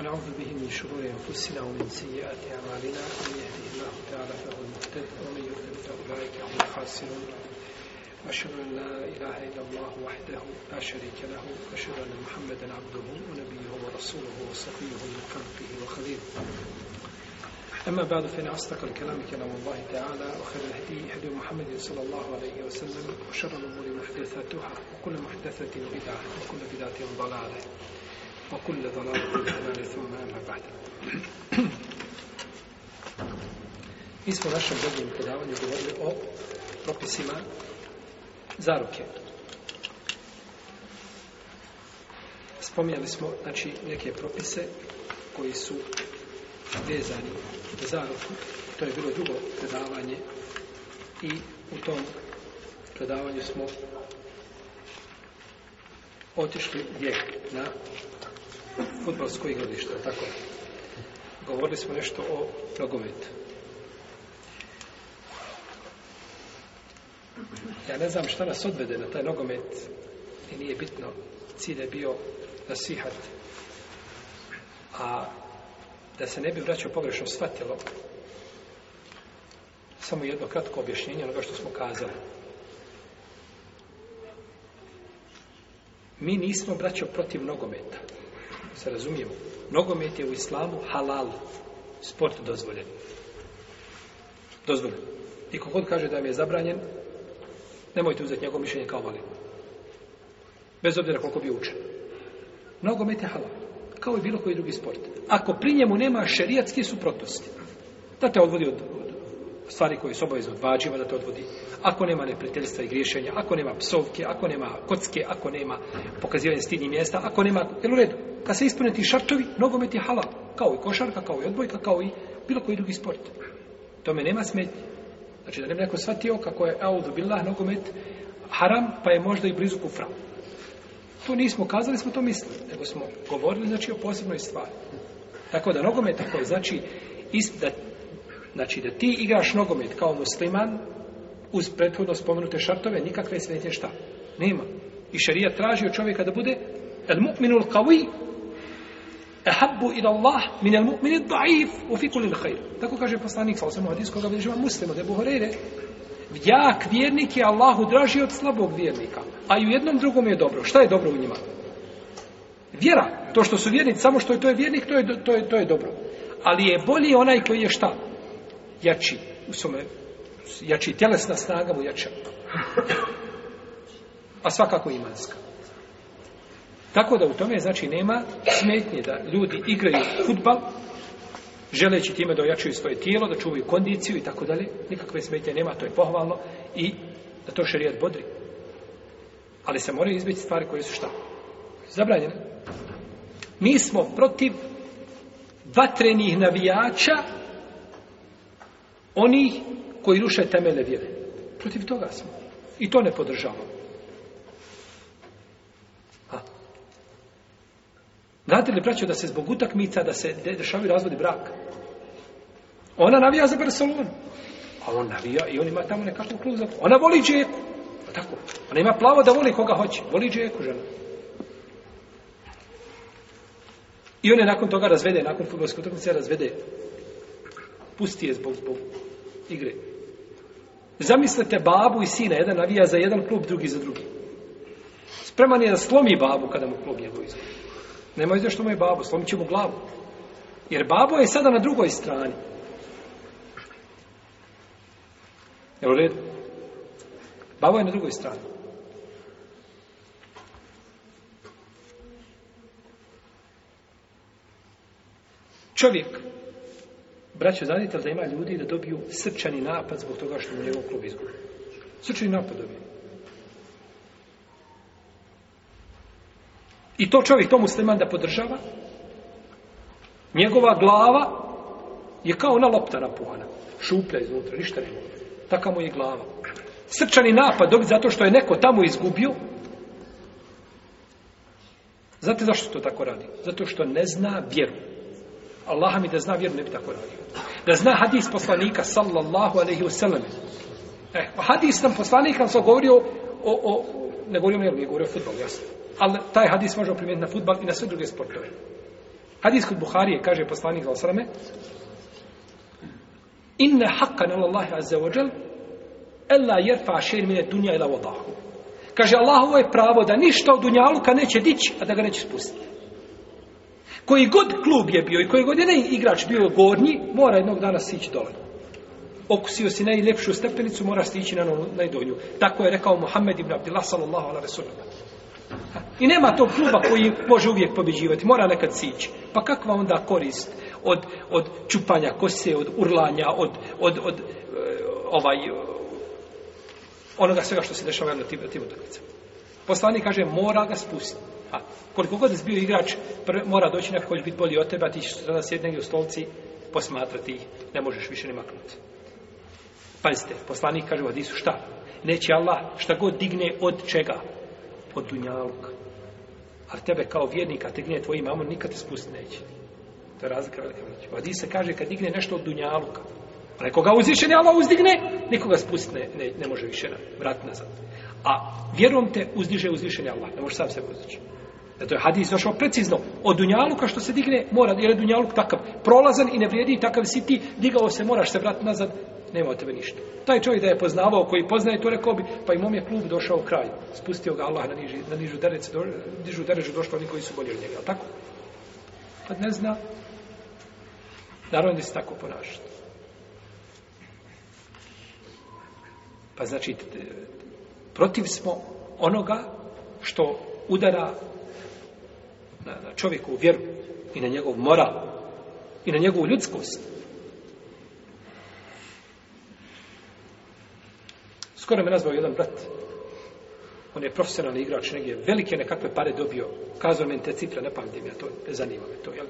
ونعوذ به من شرور أنفسنا ومن سيئات أعمالنا من يهده الله تعالى فهو المهتد ومن يضلل فأولئك هم الخاسرون وأشهد أن لا إله إلا الله وحده لا شريك له وأشهد أن محمدا عبده ونبيه ورسوله وصفيه من خلقه وخليله أما بعد فإن أصدق الكلام كلام الله تعالى وخير الهدي هدي محمد صلى الله عليه وسلم وشر الأمور محدثاتها وكل محدثة بدعة وكل بدعة ضلالة وكل ضلالة ثم Mi smo u našem zadnjem predavanju govorili o propisima zaruke. Spominjali smo znači, neke propise koji su vezani za zaruku. To je bilo drugo predavanje i u tom predavanju smo otišli gdje? Na futbolsko igralište, tako Govorili smo nešto o nogometu. Ja ne znam šta nas odvede na taj nogomet i nije bitno. Cilj je bio da sihat. A da se ne bi vraćao pogrešno shvatilo, samo jedno kratko objašnjenje onoga što smo kazali. Mi nismo braćo protiv nogometa se razumijemo, nogomet je u islamu halal, sport dozvoljen. Dozvoljen. I kogod kaže da vam je zabranjen, nemojte uzeti njegovo mišljenje kao valin Bez obzira koliko bi učen. Nogomet je halal, kao i bilo koji drugi sport. Ako pri njemu nema šerijatske suprotnosti, da te odvodi od stvari koje su obavezno vađiva da te odvodi. Ako nema neprijateljstva i griješenja, ako nema psovke, ako nema kocke, ako nema pokazivanja stidnih mjesta, ako nema, jel u redu, kad se ispune ti šartovi, nogomet je halal, kao i košarka, kao i odbojka, kao i bilo koji drugi sport. Tome nema smetnje. Znači da ne bi neko shvatio kako je audu billah nogomet haram, pa je možda i blizu kufra. To nismo kazali, smo to mislili, nego smo govorili znači o posebnoj stvari. Tako da nogomet je znači da Znači da ti igraš nogomet kao musliman uz prethodno spomenute šartove nikakve smetnje šta. Nema. I šarija traži od čovjeka da bude el mu'minul qawi ehabbu ila Allah min el da'if u fi kulli Tako kaže poslanik sa osam hadis koga da muslim da Ebu Jak vjernik je Allahu draži od slabog vjernika, a i u jednom drugom je dobro. Šta je dobro u njima? Vjera, to što su vjernici, samo što je to je vjernik, to je, to je, to je dobro. Ali je bolji onaj koji je šta? jači, u svome, jači tjelesna snaga mu jača. A svakako imanska. Tako da u tome, znači, nema smetnje da ljudi igraju futbal, želeći time da ojačuju svoje tijelo, da čuvaju kondiciju i tako dalje. Nikakve smetnje nema, to je pohvalno i da to šerijat bodri. Ali se moraju izbiti stvari koje su šta? Zabranjene. Mi smo protiv vatrenih navijača onih koji ruše temelje vjere. Protiv toga smo. I to ne podržavamo. Znate li, praću da se zbog utakmica, da se dešavaju razvodi brak? Ona navija za Barcelonu. A on navija i on ima tamo nekakvu klub Ona voli džeku. Pa tako. Ona ima plavo da voli koga hoće. Voli džeku žena. I on je nakon toga razvede, nakon futbolske utakmice razvede. Pusti je zbog, zbog igre. Zamislite babu i sina, jedan navija za jedan klub, drugi za drugi. Spreman je da slomi babu kada mu klub njegov izgleda. Nema izgleda što mu je babu, slomit će mu glavu. Jer babo je sada na drugoj strani. Jel u redu? Babo je na drugoj strani. Čovjek Braćo, znate li da ima ljudi da dobiju srčani napad zbog toga što mu njegov klub izgubi? Srčani napad dobiju. I to čovjek, to musliman da podržava, njegova glava je kao ona lopta napuhana, šuplja iznutra, ništa ne takva Taka mu je glava. Srčani napad dobiti zato što je neko tamo izgubio, Znate zašto to tako radi? Zato što ne zna vjeru. Allah mi da zna vjeru ne bi tako radio. Da zna hadis poslanika sallallahu alaihi wasallam. E, pa hadis nam poslanik nam se govorio o, o, ne govorio o govorio o futbolu, jasno. Ali taj hadis možemo primijeniti na futbal i na sve druge sportove. Hadis kod Buharije kaže poslanik sallallahu osrame Inne haqqa na Allahi azza wa jal Ella jerfa šir mine dunja ila vodahu. Kaže, ovo je pravo da ništa od dunjaluka neće dići, a da ga neće spustiti. Koji god klub je bio i koji god je igrač bio gornji, mora jednog dana sići dole. Okusio si najljepšu stepenicu, mora stići na najdonju Tako je rekao Muhammed ibn Abdillah sallallahu ala I nema tog kluba koji može uvijek pobjeđivati, mora nekad sići. Pa kakva onda korist od, od čupanja kose, od urlanja, od, od, od e, ovaj, onoga svega što se dešava na tim, tim utakmicama. Poslanik kaže, mora ga spustiti. A pa, koliko god si bio igrač, mora doći neko koji će biti bolji od tebe, a ti ćeš sada sjedniti u stolci, posmatrati ih, ne možeš više ne maknuti. Pazite, poslanik kaže u su šta? Neće Allah šta god digne od čega? Od dunjaluka. A tebe kao vjernika te gnije tvoj imam, nikad te spustiti neće. To je razlika velika U hadisu kaže kad digne nešto od dunjaluka, Nekoga ne Allah uzdigne, nikoga spustiti ne, ne, može više vratiti nazad. A vjerom te uzdiže uzvišen Allah, ne može sam se uzdići. Zato e, je hadis došao precizno. Od Dunjaluka što se digne, mora, jer je Dunjaluk takav. Prolazan i ne vrijedi, takav si ti, digao se, moraš se vratiti nazad, nema od tebe ništa. Taj čovjek da je poznavao, koji poznaje to, rekao bi, pa i mom je klub došao u kraj. Spustio ga Allah na, niži, na nižu derecu, do, oni koji su bolji od njega, jel tako? Kad pa ne zna, naravno da se tako ponašati. Pa znači, protiv smo onoga što udara na, na čovjeku vjeru i na njegov moral i na njegovu ljudskost. Skoro me nazvao jedan brat. On je profesionalni igrač negdje, velike nekakve pare dobio. Kazao mi te cifre, ne pamtim ja to, ne zanima me to. Jel?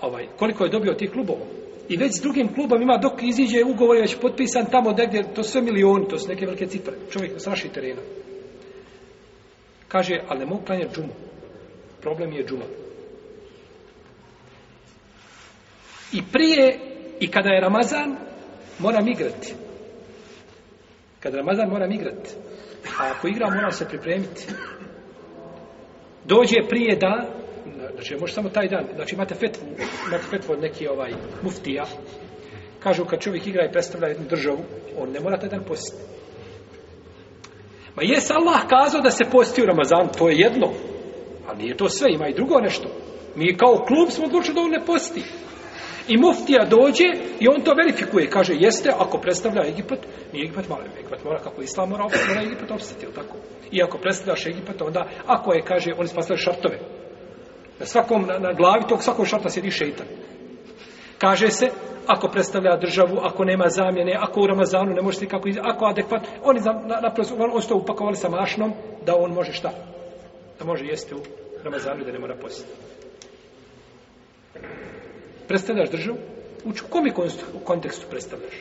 Ovaj, koliko je dobio tih klubova? I već s drugim klubom ima, dok iziđe ugovor je već potpisan tamo negdje, to sve milioni, to su neke velike cifre. Čovjek straši terena. Kaže, ali ne mogu klanjati džumu. Problem je džuma. I prije, i kada je Ramazan, moram igrati. Kada je Ramazan, moram igrati. A ako igra moram se pripremiti. Dođe prije da, znači može samo taj dan, znači imate fetvu, imate fetvu od neki ovaj muftija, kažu kad čovjek igra i predstavlja jednu državu, on ne mora taj dan postiti. Ma jes Allah kazao da se posti u Ramazan, to je jedno, nije to sve, ima i drugo nešto. Mi kao klub smo odlučili da on ne posti. I muftija dođe i on to verifikuje. Kaže, jeste, ako predstavlja Egipat, nije Egipat malo, Egipat mora, kako islam mora, mora Egipat opstati, tako? I ako predstavljaš Egipat, onda, ako je, kaže, oni spasili šartove. Na svakom, na, glavi tog svakog šarta sjedi šeitan. Kaže se, ako predstavlja državu, ako nema zamjene, ako u Ramazanu ne može kako ako adekvat, oni naprosto, na, on, upakovali sa mašnom, da on može šta? Da može jesti u Ramazanu da ne mora postiti. Predstavljaš državu? U kom je kontekstu predstavljaš?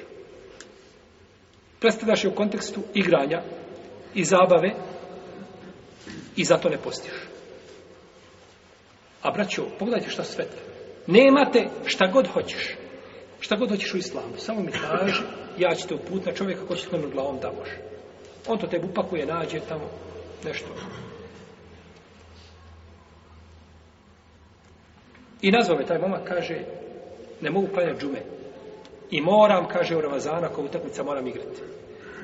Predstavljaš je u kontekstu igranja i zabave i zato ne postiš. A braćo, pogledajte šta sve Nemate šta god hoćeš. Šta god hoćeš u islamu. Samo mi traži, ja ću te uput na čovjeka ko će s glavom da može. On to te upakuje, nađe tamo nešto. I nazove taj momak, kaže, ne mogu klanjati džume. I moram, kaže, u Ramazana, ako utakmica moram igrati.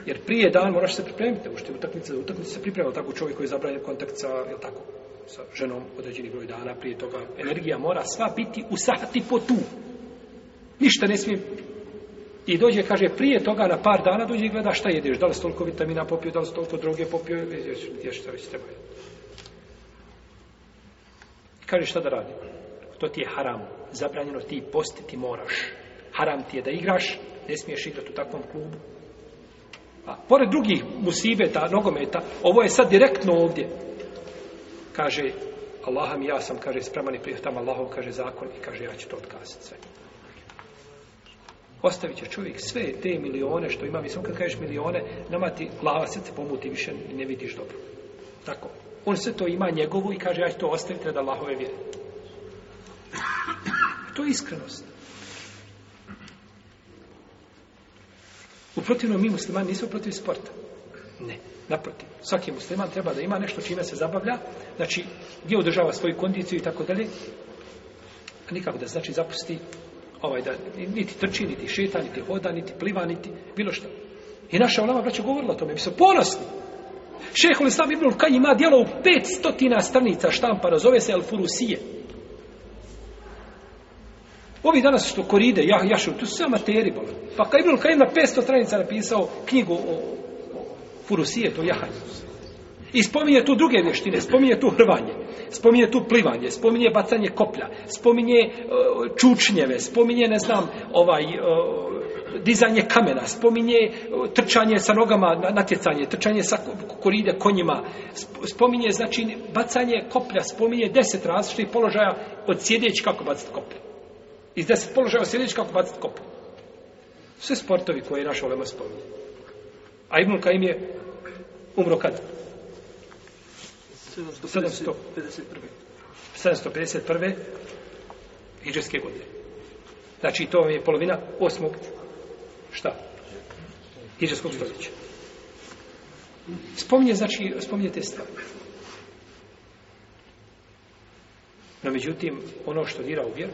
Jer prije dan moraš se pripremiti, ušte utakmica, utakmice se priprema, tako čovjek koji je zabranjen kontakt sa, jel tako, sa ženom određeni broj dana, prije toga energija mora sva biti u sati po tu. Ništa ne smije i dođe, kaže, prije toga na par dana dođe i gleda šta jedeš, da li si toliko vitamina popio, da li si toliko droge popio, ješ, ješ Kaže, šta da radim? to ti je haram. Zabranjeno ti postiti moraš. Haram ti je da igraš, ne smiješ igrati u takvom klubu. A pored drugih musibeta, nogometa, ovo je sad direktno ovdje. Kaže, Allah, mi ja sam, kaže, spreman i prihvatam Allahov, kaže, zakon i kaže, ja ću to odkazati sve. Ostavit će čovjek sve te milione što ima, mislim, kad kažeš milione, nama ti glava srce pomuti, više ne vidiš dobro. Tako. On sve to ima njegovo i kaže, ja ću to ostaviti da Allahove vjeri. To je iskrenost. U mi muslimani nismo protiv sporta. Ne, naprotiv. Svaki musliman treba da ima nešto čime se zabavlja, znači gdje održava svoju kondiciju i tako dalje. Nikako da znači zapusti ovaj da niti trči, niti šeta, niti hoda, niti pliva, niti bilo što. I naša olama braća govorila o tome, mi smo ponosni. Šehol Islam Ibnul Kaj ima dijelo u 500 stranica štampa, zove se El Furusije. Ovi danas što koride, ja, jašu, tu su sve amateri, Pa, pa kad Ibn Kajim na 500 stranica napisao knjigu o, o furusije, to jahanju. I spominje tu druge vještine, spominje tu hrvanje, spominje tu plivanje, spominje bacanje koplja, spominje e, čučnjeve, spominje, ne znam, ovaj, e, dizanje kamena, spominje e, trčanje sa nogama, natjecanje, trčanje sa koride konjima, spominje, znači, bacanje koplja, spominje deset različitih položaja od sjedeći kako bacati koplje. Iz deset položaja sjediš kako baciti kopu. Sve sportovi koje je naša olema spominje. A Ibn Kajim je umro kad? 751. 751. Iđeske godine. Znači to je polovina osmog šta? Iđeskog stoljeća. Spominje, znači, spominje te stvari. No međutim, ono što dira u vjeru,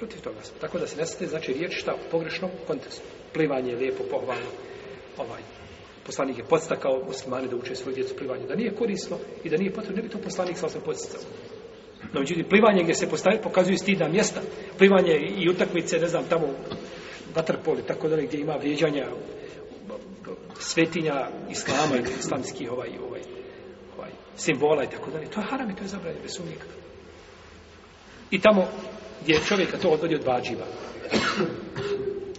Protiv toga smo. Tako da se nestaje, znači, riječ šta u pogrešnom kontekstu. Plivanje je lijepo, pohvalno. Ovaj, poslanik je podstakao muslimane da uče svoju djecu plivanje. Da nije korisno i da nije potrebno, ne bi to poslanik sa osam podstakao. No, međutim, plivanje gdje se pokazuje pokazuju stidna mjesta. Plivanje i utakmice, ne znam, tamo Vatrpoli, tako da, gdje ima vrijeđanja svetinja islama ili islamskih ovaj, ovaj, ovaj, simbola i tako dalje. To je haram i to je zabranjeno, bez i tamo gdje čovjeka to odvodi od vađiva.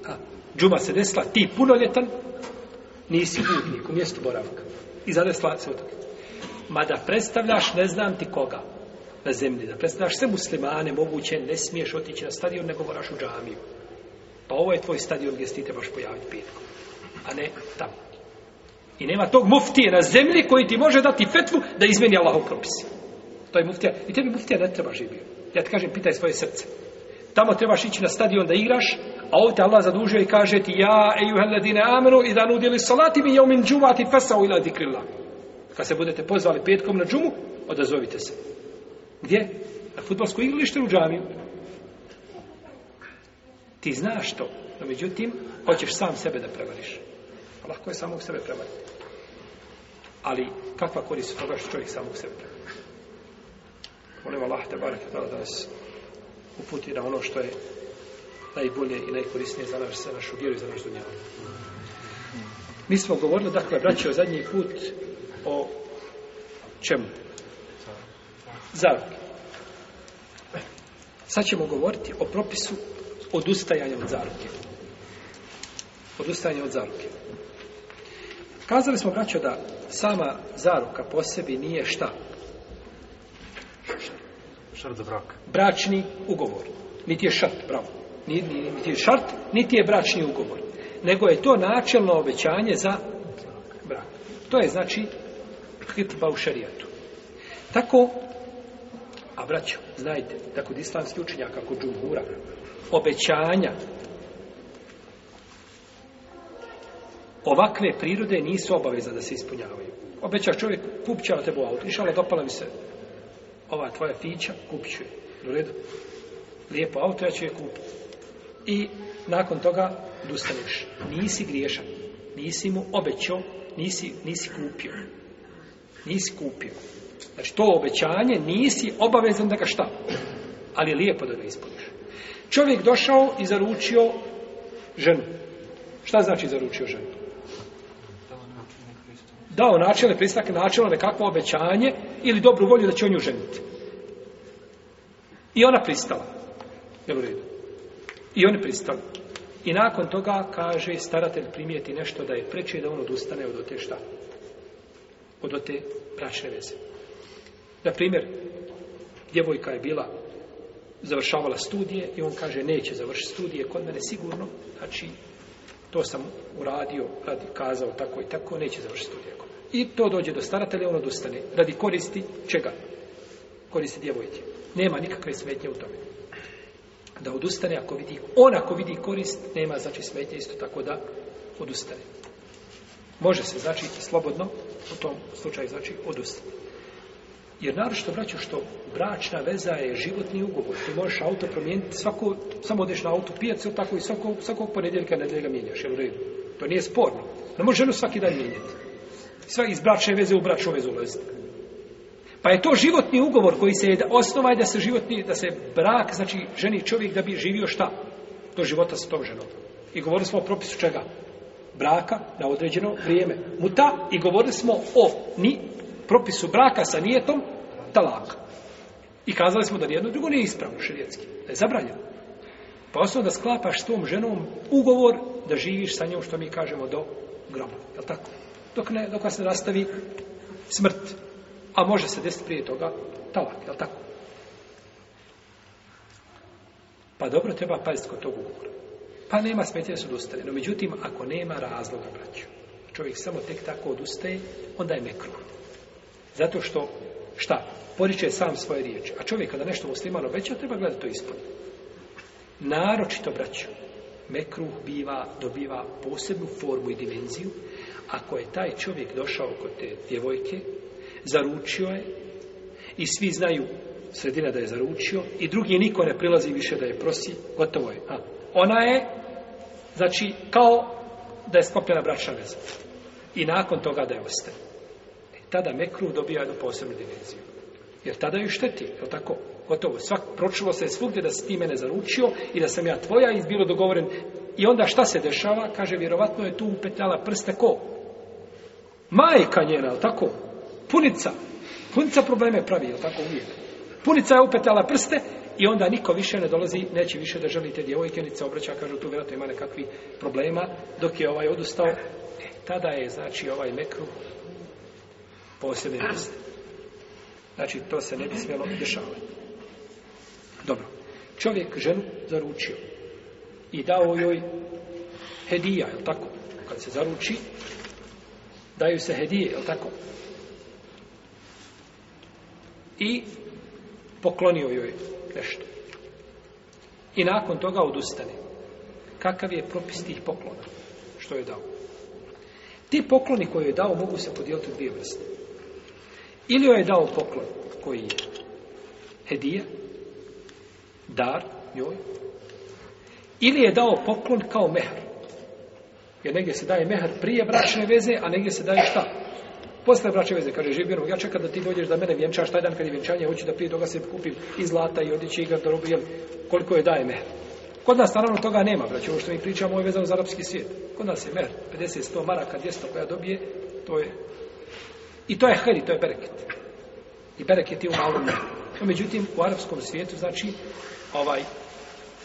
A džuma se desila, ti punoljetan, nisi putnik u mjestu boravka. I zadesla se od Ma da predstavljaš ne znam ti koga na zemlji, da predstavljaš sve muslimane, moguće ne smiješ otići na stadion, nego moraš u džamiju. Pa ovo je tvoj stadion gdje si ti trebaš pojaviti petkom, a ne tamo. I nema tog muftije na zemlji koji ti može dati fetvu da izmeni Allahov propis. To je muftija. I tebi muftija ne treba živio. Ja ti kažem, pitaj svoje srce. Tamo trebaš ići na stadion da igraš, a ovdje Allah zadužuje i kaže ti ja ladine amenu i da nudili salati mi min džuvati u ila dikrila. Kad se budete pozvali petkom na džumu, odazovite se. Gdje? Na futbolsko igralište u džamiju. Ti znaš to, no međutim, hoćeš sam sebe da prevariš. Lako je samog sebe prevariti. Ali kakva korist toga što čovjek samog sebe prevari? Molim Allah te barek da nas uputi na ono što je najbolje i najkorisnije za, naš, našu vjeru i za naš dunjavu. Mi smo govorili, dakle, o zadnji put o čemu? Zaruki. Sad ćemo govoriti o propisu odustajanja od zaruke. Odustajanje od zaruke. Kazali smo, braćo, da sama zaruka po sebi nije šta? Šart Bračni ugovor. Niti je šart, bravo. Niti je šart, niti je bračni ugovor. Nego je to načelno obećanje za brak. To je znači hitba u šarijatu. Tako, a braćo, znajte, da kod islamskih učenjaka, kod džumhura, obećanja ovakve prirode nisu obaveza da se ispunjavaju. Obeća čovjek, kupćava te tebu auto, išala dopala mi se ova tvoja fića, kupit ću je. U redu? Lijepo auto, ja ću je kupiti. I nakon toga odustaneš. Nisi griješan. Nisi mu obećao, nisi, nisi kupio. Nisi kupio. Znači to obećanje nisi obavezan da ga šta. Ali je lijepo da ga ispuniš. Čovjek došao i zaručio ženu. Šta znači zaručio ženu? dao načelne pristake načelno nekakvo obećanje ili dobru volju da će on nju ženiti. I ona pristala. Jel u redu? I on je I nakon toga, kaže, staratelj primijeti nešto da je preče i da on odustane od te šta? Od te bračne veze. Na primjer, djevojka je bila završavala studije i on kaže neće završiti studije kod mene sigurno, znači to sam uradio, radi kazao tako i tako, neće završiti lijeko I to dođe do staratelja, on odustane. Radi koristi čega? Koristi djevojke. Nema nikakve smetnje u tome. Da odustane ako vidi, on ako vidi korist, nema znači smetnje isto tako da odustane. Može se znači slobodno u tom slučaju znači odustati. Jer naročito braću, što bračna veza je životni ugovor. Ti možeš auto promijeniti svako, samo odeš na auto pijacu, tako i svako svakog ponedjeljka ga mijenjaš. Jel u redu? To nije sporno. Ne može ženu svaki dan mijenjati. Sve iz bračne veze u bračnu vezu ulaziti. Pa je to životni ugovor koji se je osnova je da se životni, da se brak, znači ženi čovjek da bi živio šta? Do života sa tom ženom. I govorili smo o propisu čega? Braka na određeno vrijeme. Muta i govorili smo o ni propisu braka sa nijetom talak. I kazali smo da jedno drugo nije ispravno širijetski, da je zabranjeno. Pa osnovno da sklapaš s tom ženom ugovor da živiš sa njom što mi kažemo do groba, jel tako? Dok, ne, dok se nastavi smrt, a može se desiti prije toga talak, jel tako? Pa dobro treba paziti kod tog ugovora. Pa nema smetnje da se No međutim, ako nema razloga, braću, čovjek samo tek tako odustaje, onda je mekruh. Zato što šta? Poriče sam svoje riječi. A čovjek kada nešto musliman obeća, treba gledati to ispod. Naročito, braću, mekruh biva, dobiva posebnu formu i dimenziju, ako je taj čovjek došao kod te djevojke, zaručio je i svi znaju sredina da je zaručio i drugi niko ne prilazi više da je prosi, gotovo je. A, ona je, znači, kao da je skopljena bračna veza. I nakon toga da je ostavio tada mekru dobija jednu posebnu dimenziju. Jer tada ju šteti, je tako? Gotovo, svak, pročulo se svugdje da si ti mene zaručio i da sam ja tvoja i bilo dogovoren. I onda šta se dešava? Kaže, vjerovatno je tu upetljala prste ko? Majka njena, je tako? Punica. Punica probleme pravi, je tako uvijek? Punica je upetljala prste i onda niko više ne dolazi, neće više da želite te djevojke, niti se obraća, kažu tu vjerojatno ima nekakvih problema, dok je ovaj odustao. E, tada je, znači, ovaj Mekru vrste Znači, to se ne bi smjelo dešavati. Dobro. Čovjek ženu zaručio i dao joj hedija, jel tako? Kad se zaruči, daju se hedije, jel tako? I poklonio joj nešto. I nakon toga odustane. Kakav je propis tih poklona? Što je dao? Ti pokloni koje je dao mogu se podijeliti u dvije vrste. Ili joj je dao poklon koji je hedija, dar joj, ili je dao poklon kao mehar. Jer negdje se daje mehar prije bračne veze, a negdje se daje šta? Posle bračne veze, kaže Živjerov, ja čekam da ti dođeš da mene vjenčaš, taj dan kad je vjenčanje, hoću da prije toga se kupim i zlata i odjeće i da jel, koliko je daje mehar. Kod nas naravno toga nema, braće, ovo što mi pričamo je vezano za arapski svijet. Kod nas je mehar, 50-100 maraka, 200 koja dobije, to je i to je heri, to je bereket. I bereket je u malom no, međutim, u arapskom svijetu, znači, ovaj,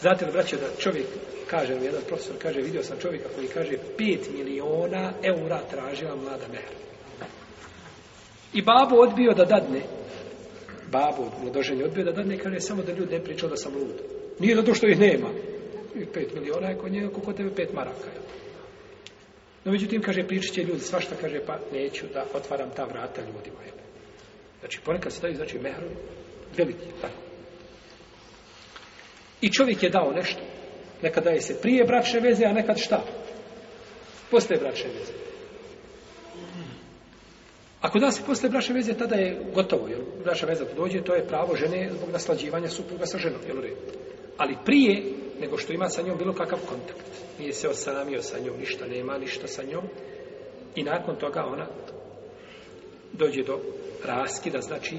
znate li, vraćaju da čovjek, kaže mi jedan profesor, kaže, vidio sam čovjeka koji kaže, pet miliona eura tražila mlada mehr. I babo odbio da dadne. Babo, mladoženje, odbio da dadne, kaže, samo da ljudi ne pričao da sam lud. Nije zato što ih nema. I 5 miliona je kod njega, kod tebe 5 maraka. No, međutim, kaže, pričat će ljudi svašta, kaže, pa neću da otvaram ta vrata ljudima. Jel? Znači, ponekad se daju, znači, mehru veliki, tako. I čovjek je dao nešto. Nekad daje se prije bračne veze, a nekad šta? Poslije bračne veze. Ako da se poslije bračne veze, tada je gotovo. Jer bračna veza dođe, to je pravo žene zbog naslađivanja supruga sa ženom. Jel? Ali prije nego što ima sa njom bilo kakav kontakt. Nije se osamio sa njom, ništa nema, ništa sa njom. I nakon toga ona dođe do raskida, znači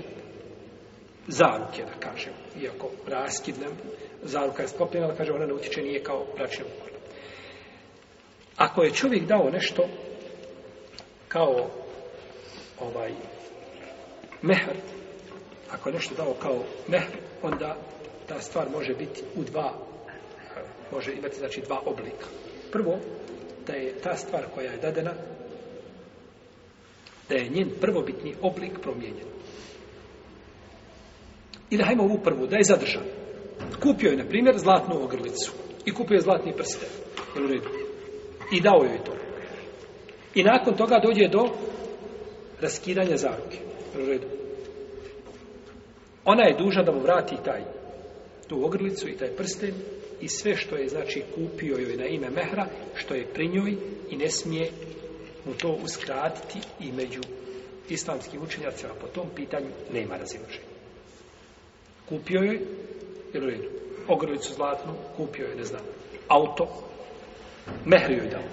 zaruke, da kažem. Iako raskid nam, zaruka je sklopljena, ali kaže ona ne utječe, nije kao bračni Ako je čovjek dao nešto kao ovaj mehr, ako je nešto dao kao mehr, onda ta stvar može biti u dva može imati znači dva oblika. Prvo, da je ta stvar koja je dadena, da je njen prvobitni oblik promijenjen. I da hajmo ovu prvu, da je zadržan. Kupio je, na primjer, zlatnu ogrlicu. I kupio je zlatni prste u redu? I dao joj to. I nakon toga dođe do raskidanja zaruke. u redu? Ona je dužna da mu vrati taj tu ogrlicu i taj prsten i sve što je, znači, kupio joj na ime mehra, što je pri njoj i ne smije mu to uskratiti i među islamskim učenjacima po tom pitanju nema razilaženja. Kupio joj, ili ogrlicu zlatnu, kupio je, ne znam, auto, mehri joj dao.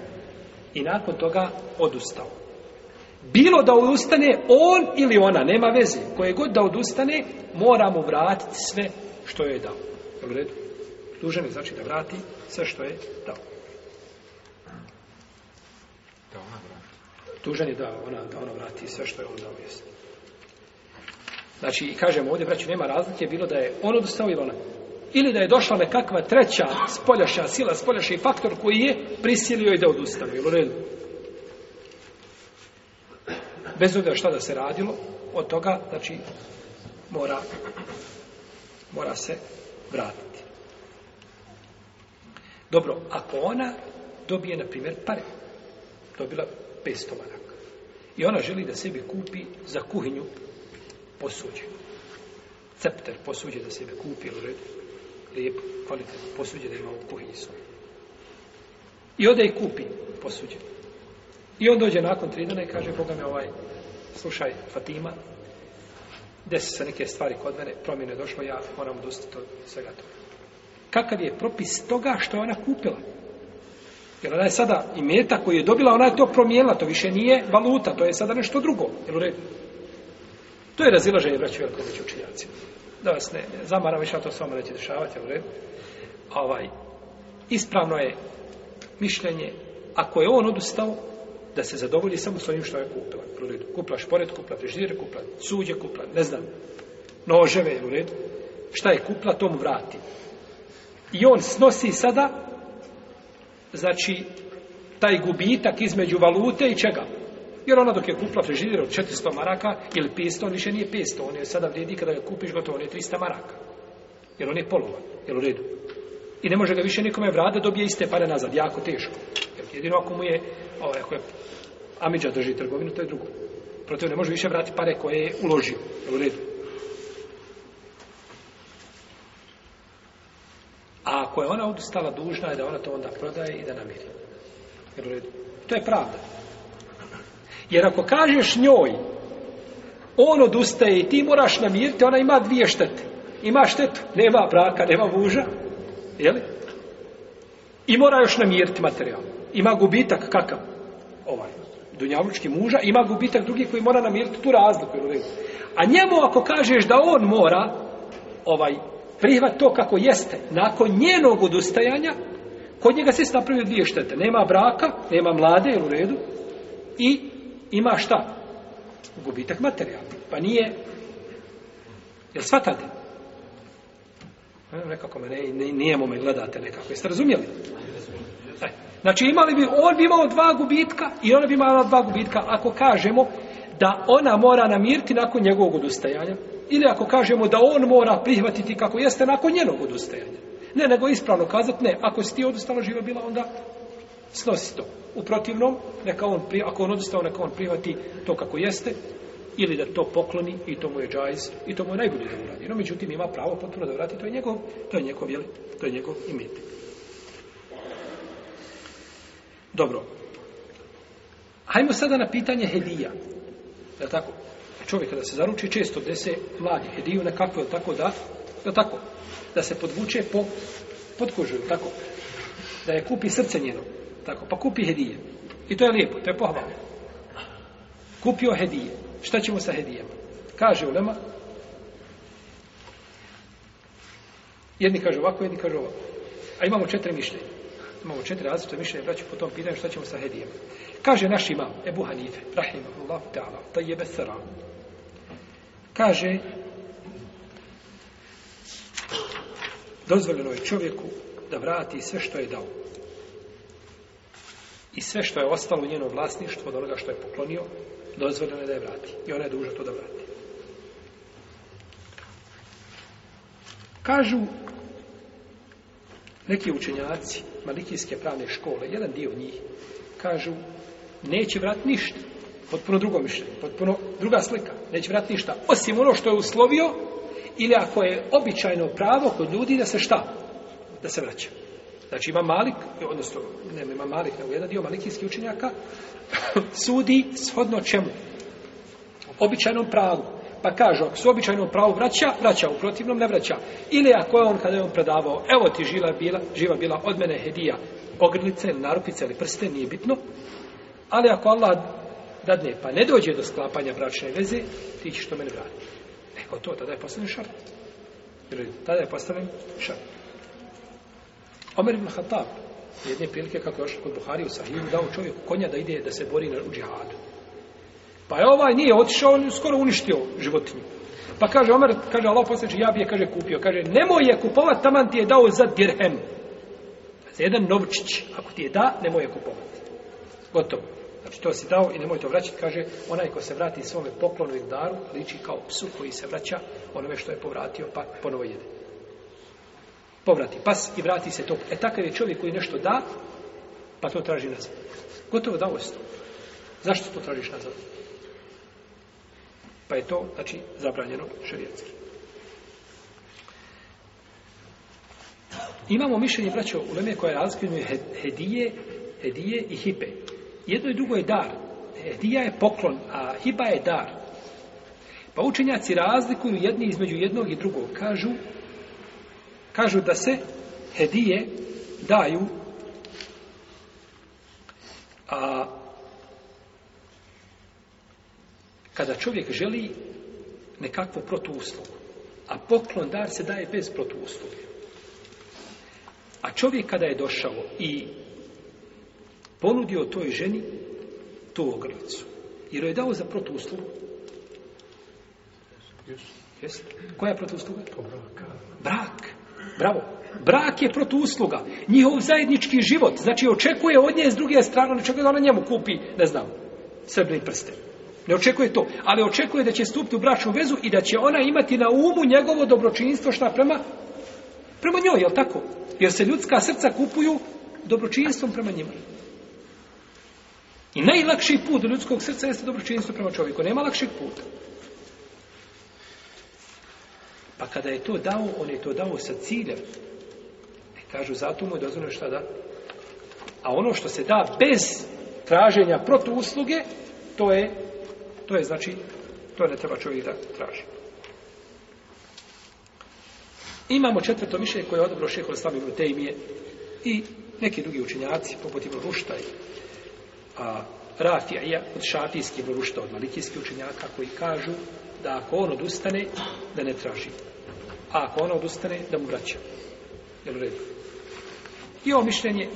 I nakon toga odustao. Bilo da odustane on ili ona, nema veze. Koje god da odustane, mora mu vratiti sve što joj je dao. U redu? Dužan je znači da vrati sve što je dao. Da ona vrati. Dužan je da ona, da ona vrati sve što je on dao jest. Znači, kažemo ovdje, braći, nema razlike, bilo da je on odustao ili ona. Ili da je došla nekakva treća spoljaša sila, spoljašnji faktor koji je prisilio i da odustane. Ili u redu? Bez obzira šta da se radilo, od toga, znači, mora, mora se vratiti. Dobro, ako ona dobije, na primjer, pare, dobila 500 maraka. I ona želi da sebi kupi za kuhinju posuđe. Cepter posuđe da sebi kupi, ili lijep, kvalitetno posuđe da ima u kuhinji I onda i kupi posuđe. I on dođe nakon tri dana i kaže, Boga me ovaj, slušaj, Fatima, desi se neke stvari kod mene, promjene došlo, ja moram odustati od svega toga kakav je propis toga što je ona kupila. Jer ona je sada i meta koju je dobila, ona je to promijenila, to više nije valuta, to je sada nešto drugo. Jel u redu? To je razilaženje braću veliko među učinjacima. Da vas ne, zamaram više, to s vama neće dešavati, jel u redu? Ovaj, ispravno je mišljenje, ako je on odustao, da se zadovolji samo s onim što je kupila. U redu. Kupla šporet, kupla frižidire, kupla suđe, kupila ne znam, noževe, u redu. Šta je kupla, to mu vrati. I on snosi sada, znači, taj gubitak između valute i čega? Jer ona dok je kupila frižider od 400 maraka ili 500, on više nije 500, on je sada vrijedi kada ga kupiš gotovo, on je 300 maraka. Jer on je polovan, jel u redu? I ne može ga više nikome vrada, dobije iste pare nazad, jako teško. Jer jedino ako mu je, ovaj, je Amidža drži trgovinu, to je drugo. Protiv ne može više vratiti pare koje je uložio, jel u redu? A ako je ona odustala dužna je da ona to onda prodaje i da namiri. Jer to je pravda. Jer ako kažeš njoj, on odustaje i ti moraš namiriti, ona ima dvije štete. Ima štetu, nema braka, nema muža, jeli? I mora još namiriti materijal. Ima gubitak kakav? Ovaj, dunjavučki muža, ima gubitak drugi koji mora namiriti tu razliku. A njemu ako kažeš da on mora ovaj prihvat to kako jeste, nakon njenog odustajanja, kod njega se napravio dvije štete. Nema braka, nema mlade, jel u redu, i ima šta? Gubitak materijala. Pa nije, jel shvatate? E, nekako me, ne, nijemo me gledate nekako. Jeste razumjeli? E, znači imali bi, on bi imao dva gubitka i ona bi imala dva gubitka. Ako kažemo da ona mora namiriti nakon njegovog odustajanja, ili ako kažemo da on mora prihvatiti kako jeste nakon njenog odustajanja. Ne, nego ispravno kazati ne. Ako si ti odustala živa bila, onda snosi to. U protivnom, neka on, ako on odustao, neka on prihvati to kako jeste, ili da to pokloni i to mu je džajz i to mu je najbolje da uradi. No, međutim, ima pravo potpuno da vrati, to je njegov, to je njegov, jeli, to je njegov imit. Dobro. Hajmo sada na pitanje hedija. Je tako? čovjek kada se zaruči, često dese mladi hediju na kakvu tako da, da tako, da se podvuče po podkožuju, tako, da je kupi srce njeno, tako, pa kupi hedije. I to je lijepo, to je pohvalno. Kupio hedije. Šta ćemo sa hedijama? Kaže Ulema, jedni kažu ovako, jedni kažu ovako. A imamo četiri mišljenja. Imamo četiri različite mišljenja, braću, po tom pitanju šta ćemo sa hedijama. Kaže naš imam, Ebu Hanife, rahimahullah ta'ala, tajjebe sara, Kaže, dozvoljeno je čovjeku da vrati sve što je dao. I sve što je ostalo u njenom vlasništvu od onoga što je poklonio, dozvoljeno je da je vrati. I ona je duža to da vrati. Kažu neki učenjaci Malikijske pravne škole, jedan dio njih, kažu neće vrati ništa. Potpuno drugo mišljenje, potpuno druga slika. Neće vratiti ništa. Osim ono što je uslovio ili ako je običajno pravo kod ljudi da se šta? Da se vraća. Znači ima Malik, odnosno ne ima Malik, nego jedan dio malikijskih učenjaka sudi shodno čemu? Običajnom pravu. Pa kaže, ako se običajnom pravu vraća, vraća, u protivnom ne vraća. Ili ako je on kada je on predavao, evo ti bila, živa bila od mene hedija, ogrlice narupice ili prste, nije bitno. Ali ako Allah dadne, pa ne dođe do sklapanja bračne veze, ti ćeš to mene vratiti. Nego to, tada je postavljen šart. Jer tada je postavljen šart. Omer ibn Khattab, jedne prilike kako je kod Buhari u Sahiju, dao čovjeku konja da ide da se bori na, u džihadu. Pa je ovaj nije otišao, on je skoro uništio životinju. Pa kaže Omer, kaže Allah posljedči, ja bi je, kaže, kupio. Kaže, nemoj je kupovat, taman ti je dao za dirhem. Za jedan novčić. Ako ti je da, nemoj je kupovat. Gotovo. Znači to si dao i nemoj to vraćati, kaže onaj ko se vrati svome poklonu i daru, liči kao psu koji se vraća onome što je povratio, pa ponovo jede. Povrati pas i vrati se to. E takav je čovjek koji nešto da, pa to traži nazad. Gotovo dao si to. Zašto to tražiš nazad? Pa je to, znači, zabranjeno šarijetski. Imamo mišljenje, braćo, u Leme koje razgleduje hedije, hedije i hipe. Jedno i drugo je dar. Hedija je poklon, a hiba je dar. Pa učenjaci razlikuju jedni između jednog i drugog. Kažu, kažu da se hedije daju a kada čovjek želi nekakvo protuuslugu, a poklon dar se daje bez protuusluge. A čovjek kada je došao i ponudio toj ženi tu ogrlicu. Jer je dao za protuslugu. Yes. Koja je protusluga? Brak. Bravo. Brak je protusluga. Njihov zajednički život. Znači, očekuje od nje s druge strane, ne očekuje da ona njemu kupi, ne znam, srbne prste. Ne očekuje to, ali očekuje da će stupiti u bračnu vezu i da će ona imati na umu njegovo dobročinstvo šta prema prema njoj, jel tako? Jer se ljudska srca kupuju dobročinstvom prema njima. I najlakši put do ljudskog srca jeste dobročinstvo prema čovjeku. Nema lakšeg puta. Pa kada je to dao, on je to dao sa ciljem. E, kažu, zato mu je dozvoljeno šta da. A ono što se da bez traženja protuusluge, to je, to je znači, to ne treba čovjek da traži. Imamo četvrto mišljenje koje je odobro šehol te i i neki drugi učinjaci, poput Ibn Rušta a, Rafija od šafijskih brušta, od malikijskih učenjaka koji kažu da ako on odustane, da ne traži. A ako on odustane, da mu vraća. Jel u redu? I ovo mišljenje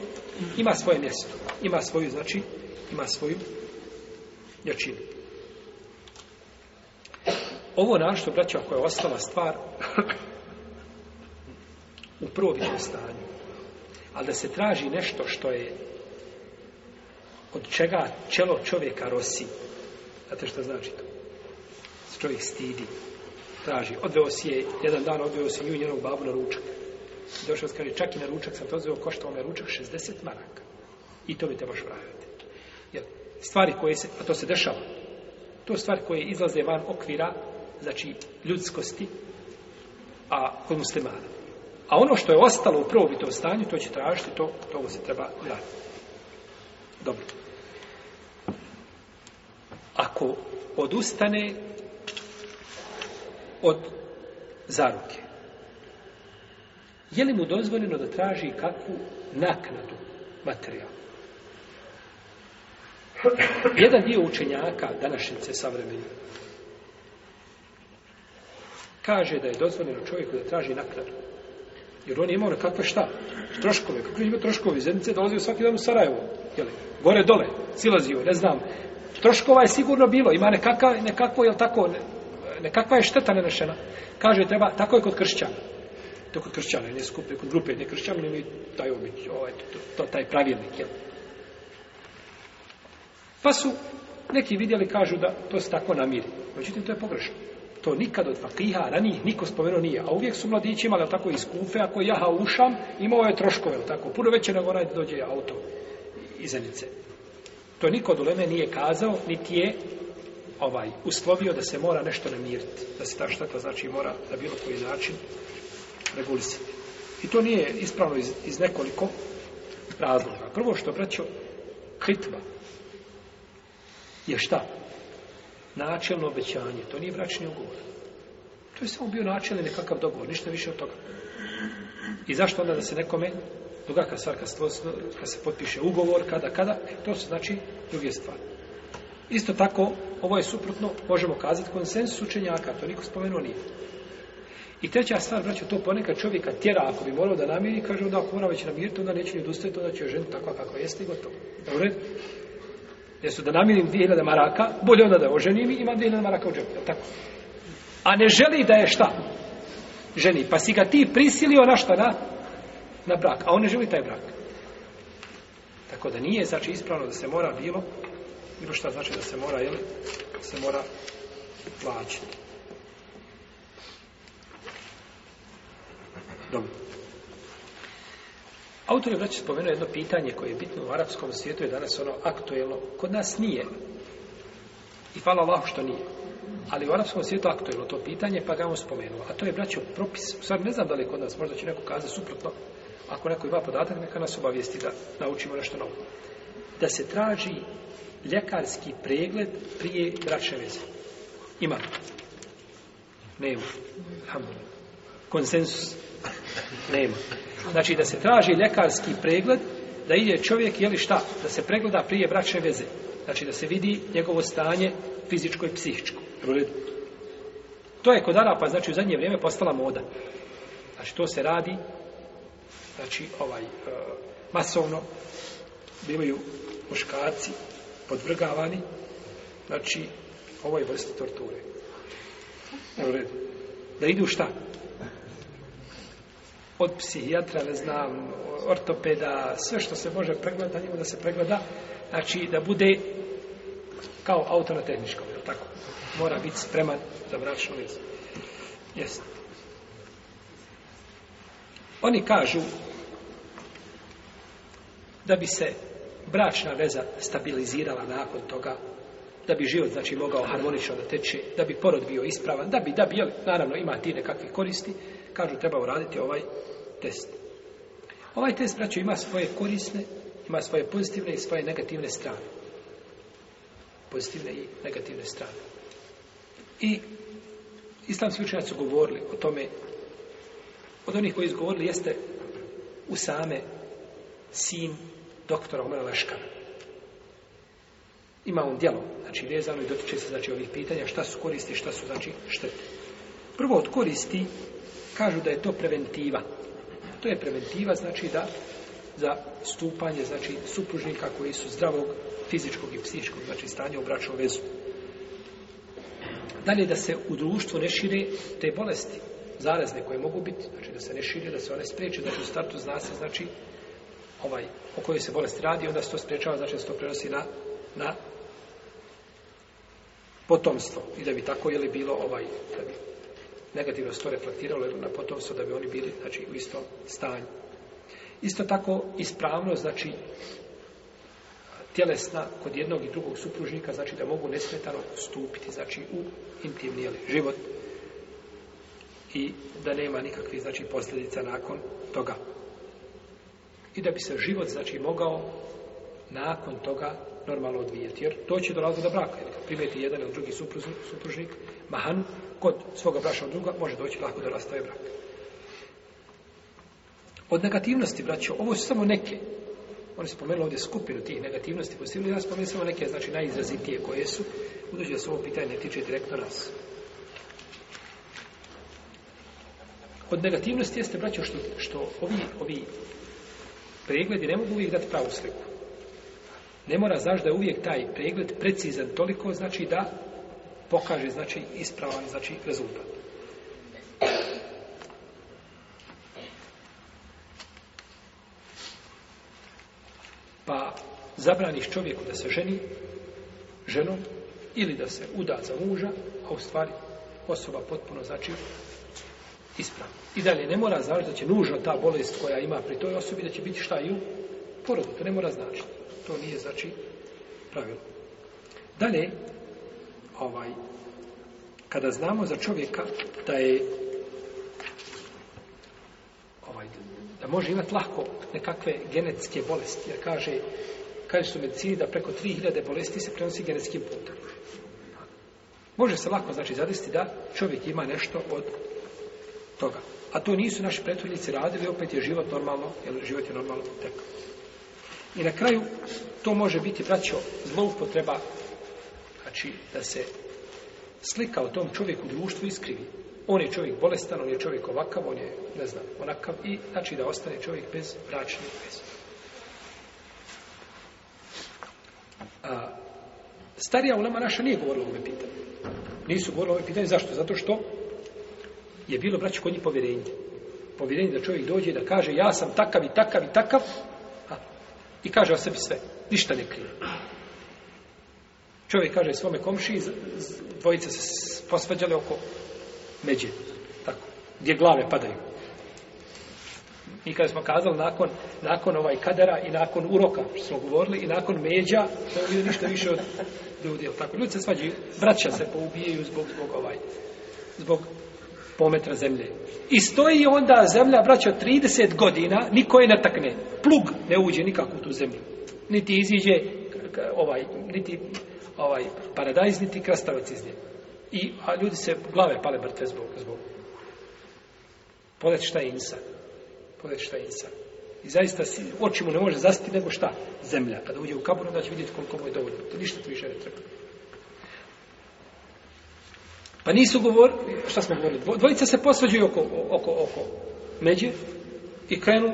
ima svoje mjesto. Ima svoju, znači, ima svoju jačinu. Ovo našto, vraća ako je ostala stvar u prvobitnom stanju, ali da se traži nešto što je od čega čelo čovjeka rosi. Znate što znači to? Se čovjek stidi. Traži. Odveo si je, jedan dan odveo si nju i njenog babu na ručak. Došao se kaže, čak i na ručak sam to odveo, koštao me ručak 60 maraka. I to mi trebaš vratiti. Jer stvari koje se, a to se dešava, to stvari koje izlaze van okvira, znači ljudskosti, a kod muslimana. A ono što je ostalo u prvobitom stanju, to će tražiti, to, to se treba vratiti. Dobro. Ako odustane od zaruke, je li mu dozvoljeno da traži kakvu naknadu materijala? Jedan dio učenjaka današnjice savremeni kaže da je dozvoljeno čovjeku da traži naknadu. Jer on je imao kakve šta? Troškove. Kako je troškovi? Zemljice u svaki dan u Sarajevo. Jel' gore dole, silazio, ne znam. Troškova je sigurno bilo, ima nekakva, nekako, jel tako, nekakva je šteta nerešena. Kaže, treba, tako je kod kršćana. To kod kršćana, ne kod grupe, ne kršćana, ne taj ovaj, to, taj pravilnik, jel. Pa su neki vidjeli, kažu da to se tako namiri. Međutim, to je pogrešno. To nikad od fakiha njih niko spomenuo nije. A uvijek su mladići imali tako iz kufe, ako jaha ušam, imao je troškove, tako, puno veće nego onaj dođe auto izanice. To niko od nije kazao, niti je ovaj, uslovio da se mora nešto namiriti. Da se ta šteta znači mora na bilo koji način regulisati. I to nije ispravno iz, iz nekoliko razloga. Prvo što braćo, hitba je šta? Načelno obećanje. To nije bračni ugovor. To je samo bio načelni nekakav dogovor, ništa više od toga. I zašto onda da se nekome druga stvar, kad, se potpiše ugovor, kada, kada, e, to su znači druge stvari. Isto tako, ovo je suprotno, možemo kazati, konsenzus učenjaka, to niko spomenuo nije. I treća stvar, braću, to ponekad čovjeka tjera, ako bi morao da namiri, kaže, da, ako mora već namiriti, onda neće ni odustaviti, onda će joj ženiti takva kako jeste i gotovo. Dobro, Jesu da namirim 2000 maraka, bolje onda da oženim i imam 2000 maraka u džepu, tako? A ne želi da je šta? Ženi, pa si ga ti prisilio na šta, na na brak, a on ne želi taj brak. Tako da nije, znači, ispravno da se mora bilo, bilo šta znači da se mora, jel, se mora plaćati. Dobro. Autor je vraći spomenuo jedno pitanje koje je bitno u arapskom svijetu je danas ono aktuelno. Kod nas nije. I hvala Allah što nije. Ali u arapskom svijetu aktuelno to pitanje, pa ga on spomenuo. A to je, braćo, propis. sad ne znam da li je kod nas, možda će neko kazati suprotno, ako neko ima podatak, neka nas obavijesti da naučimo nešto novo. Da se traži ljekarski pregled prije bračne veze. Ima. Nema. Konsensus. Nema. Znači da se traži ljekarski pregled, da ide čovjek, jeli šta, da se pregleda prije bračne veze. Znači da se vidi njegovo stanje fizičko i psihičko. To je kod Arapa, znači u zadnje vrijeme postala moda. Znači to se radi znači ovaj e, masovno bivaju muškarci podvrgavani znači ovoj vrsti torture. Da idu šta? Od psihijatra, ne znam, ortopeda, sve što se može pregledati, da se pregleda, znači da bude kao auto na tehničkom, tako? Mora biti spreman za bračnu vezu. Jeste. Oni kažu da bi se bračna veza stabilizirala nakon toga, da bi život znači mogao harmonično da teče, da bi porod bio ispravan, da bi, da bi, naravno ima ti nekakve koristi, kažu treba uraditi ovaj test. Ovaj test, braću, ima svoje korisne, ima svoje pozitivne i svoje negativne strane. Pozitivne i negativne strane. I islamski učenjaci su govorili o tome od onih koji izgovorili jeste Usame, sin doktora Omara Leškana. Ima on djelo, znači vezano i dotiče se znači ovih pitanja šta su koristi, šta su znači štete. Prvo od koristi kažu da je to preventiva. To je preventiva znači da za stupanje znači supružnika koji su zdravog fizičkog i psihičkog znači stanja u bračnom vezu. Dalje da se u društvu ne šire te bolesti, zarazne koje mogu biti, znači da se ne širi, da se one spriječe, znači u startu zna se, znači, ovaj, o kojoj se bolest radi, onda se to spriječava, znači da se to prenosi na, na potomstvo i da bi tako je li bilo ovaj da bi negativno se to reflektiralo na potomstvo da bi oni bili znači u istom stanju. Isto tako ispravno znači tjelesna kod jednog i drugog supružnika znači da mogu nesmetano stupiti znači u intimni život i da nema nikakvih znači posljedica nakon toga. I da bi se život znači mogao nakon toga normalno odvijeti, Jer to će do braka. Jer primijeti jedan ili drugi supružnik, mahan, kod svoga brašnog druga, može doći lako da rastaje brak. Od negativnosti, braćo, ovo su samo neke. Oni spomenuli ovdje skupinu tih negativnosti, postavili nas spomenuli samo neke, znači najizrazitije koje su, budući da se ovo pitanje tiče direktno nas. Od negativnosti jeste, braćo, što, što ovi, ovi pregledi ne mogu uvijek dati pravu sliku. Ne mora, znaš, da je uvijek taj pregled precizan toliko, znači da pokaže, znači, ispravan, znači, rezultat. Pa zabraniš čovjeku da se ženi ženom ili da se uda za muža, a u stvari osoba potpuno, znači, ispravno. I dalje, ne mora znači da će nužno ta bolest koja ima pri toj osobi, da će biti šta i u porodu. To ne mora značiti. To nije, znači, pravilo. Dalje, ovaj, kada znamo za čovjeka da je ovaj, da može imati lako nekakve genetske bolesti, jer kaže, kaže su medicini da preko 3000 bolesti se prenosi genetskim putem. Može se lako, znači, zadesti da čovjek ima nešto od toga. A to nisu naši prethodnici radili, opet je život normalno, jer život je normalno tekao. I na kraju, to može biti, braćo, zloupotreba, znači, da se slika o tom čovjeku društvu iskrivi. On je čovjek bolestan, on je čovjek ovakav, on je, ne znam, onakav, i znači da ostane čovjek bez bračne veze. Starija ulema naša nije govorila o ovome pitanju. Nisu govorili o ovome pitanju, zašto? Zato što je bilo, braću, kod njih povjerenje. Povjerenje da čovjek dođe i da kaže ja sam takav i takav i takav i kaže o sebi sve. Ništa ne krije. Čovjek kaže svome komši, dvojice se posvađale oko međe. Tako, gdje glave padaju. I kada smo kazali nakon, nakon ovaj kadara i nakon uroka, što smo govorili, i nakon međa, to je ništa više od ljudi. Tako, ljudi se svađaju, vraća se, poubijaju zbog, zbog ovaj, zbog pometra zemlje. I stoji onda zemlja, braćo, 30 godina, niko je natakne. Plug ne uđe nikako u tu zemlju. Niti iziđe ovaj, niti ovaj paradajz, niti krastavac iz nje. I, a ljudi se glave pale brte zbog, zbog. Pogledajte šta je insan. šta je insan. I zaista si, oči mu ne može zastiti nego šta? Zemlja. Kada uđe u kaburu, onda će vidjeti koliko mu je dovoljno. To ništa tu više ne treba. Pa nisu govorili, šta smo govorili, dvojica se posvađaju oko, oko, oko međe i krenu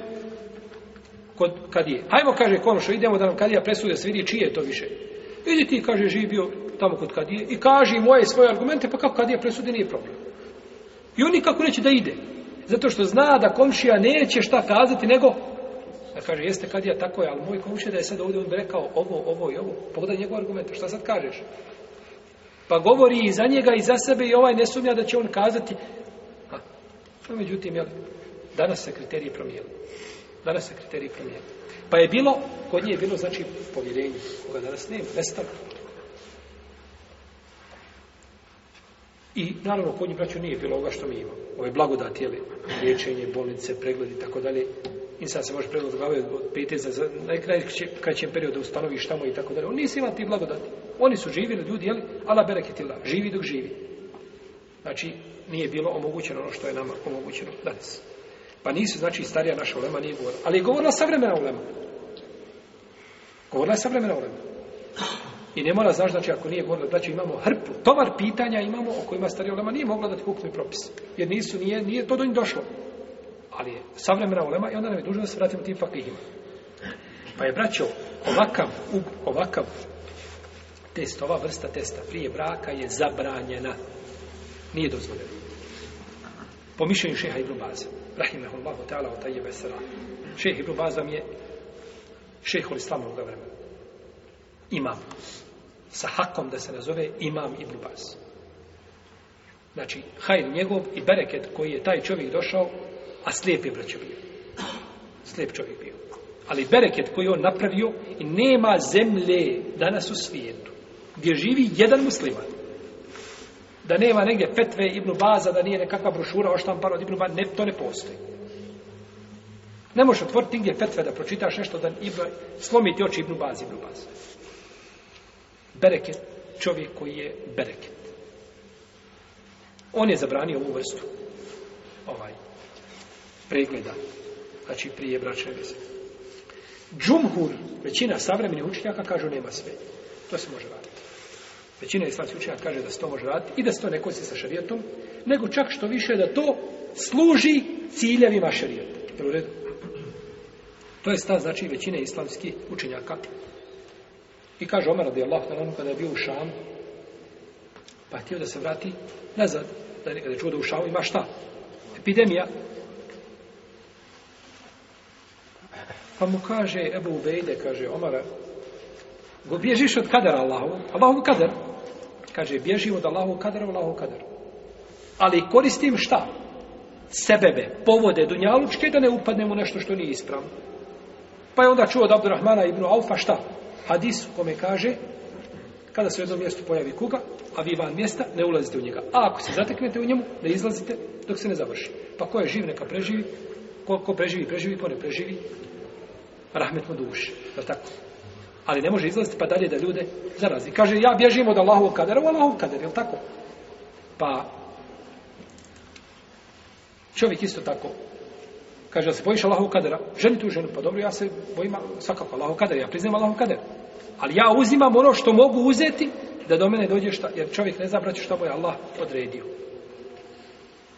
kod kadije. Hajmo, kaže komšo, idemo da nam kadija presude, se vidi čije je to više. Idi ti, kaže, živi bio tamo kod kadije i kaži moje svoje argumente, pa kako kadija presudi nije problem. I on nikako neće da ide. Zato što zna da komšija neće šta kazati, nego da kaže, jeste kadija, tako je, ali moj komšija da je sad ovdje on rekao ovo, ovo i ovo. Pogledaj njegov argumente, šta sad kažeš? Pa govori i za njega i za sebe i ovaj ne sumnja da će on kazati. A, pa međutim, jel, danas se kriteriji promijenili. Danas se kriteriji promijenili. Pa je bilo, kod nje je bilo, znači, povjerenje, koga danas nema, nestalo. I naravno kod nje, braću nije bilo ovoga što mi imamo. Ove blagodati, liječenje, bolnice, pregled i tako dalje sad se može preodgavaju od za kraćem periodu ustanovi šta mu i tako dalje. On nisi imao ti blagodati. Oni su živjeli, ljudi, jeli, ala bereketila, živi dok živi. Znači, nije bilo omogućeno ono što je nama omogućeno danas. Pa nisu, znači, starija naša ulema nije govorila. Ali je govorila savremena ulema. Govorila je savremena ulema. I ne mora, znaš, znači, ako nije govorila, znači, imamo hrpu, tovar pitanja imamo o kojima starija ulema nije mogla dati kupni propis. Jer nisu, nije, nije to do njih došlo ali je savremena ulema i onda nam je dužno da se vratimo tim fakihima. Pa je braćo, ovakav, ovakav test, ova vrsta testa prije braka je zabranjena. Nije dozvoljena. Po mišljenju šeha Ibn Baza, rahimahullahu ta'ala o je sara. Ibn Baza mi je šeho od vremena. Imam. Sa hakom da se nazove Imam Ibn Baz. Znači, hajr njegov i bereket koji je taj čovjek došao a slijep je braćo bio. Slijep čovjek bio. Ali bereket koji on napravio i nema zemlje danas u svijetu gdje živi jedan musliman. Da nema negdje petve Ibn Baza, da nije nekakva brošura oštampana od Ibn Baza, ne, to ne postoji. Ne možeš otvoriti nigdje petve da pročitaš nešto da Ibn, slomiti oči Ibn Baza Ibn Bereket, čovjek koji je bereket. On je zabranio ovu vrstu ovaj, pregleda. Znači prije bračne veze. Džumhur, većina savremenih učenjaka kažu nema sve. To se može raditi. Većina islamskih učenjaka kaže da se to može raditi i da se to ne kosi sa šarijetom, nego čak što više da to služi ciljevima šarijeta. To je stav, znači, većine islamskih učenjaka. I kaže Omer radi ta'ala kada je bio u Šamu, pa htio da se vrati nazad, da je, da čuo da u Šamu ima šta? Epidemija. Pa mu kaže, Ebu Ubejde, kaže Omara, go bježiš od kadara Allahu, Allahu kadar. Kaže, bježi od Allahu kadera, Allahu kadar. Ali koristim šta? Sebebe, povode dunjalučke da ne upadnemo u nešto što nije ispravno. Pa je onda čuo od Abdurrahmana ibn Aufa šta? Hadis u kome kaže, kada se u jednom mjestu pojavi kuga, a vi van mjesta, ne ulazite u njega. A ako se zateknete u njemu, ne izlazite dok se ne završi. Pa ko je živ, neka preživi. Ko, ko preživi, preživi, ko ne preživi, Rahmetno duši, Je tako? Ali ne može izlaziti pa dalje da ljude zarazi. Kaže, ja bježim od Allahovog kadera u Allahov kader, je tako? Pa, čovjek isto tako, kaže, se bojiš Allahovog kadera, Želi tu ženu, pa dobro, ja se bojim svakako Allahovog kadera, ja priznam Allahovog kader. Ali ja uzimam ono što mogu uzeti da do mene dođe šta, jer čovjek ne zna, braću, šta mu je Allah odredio.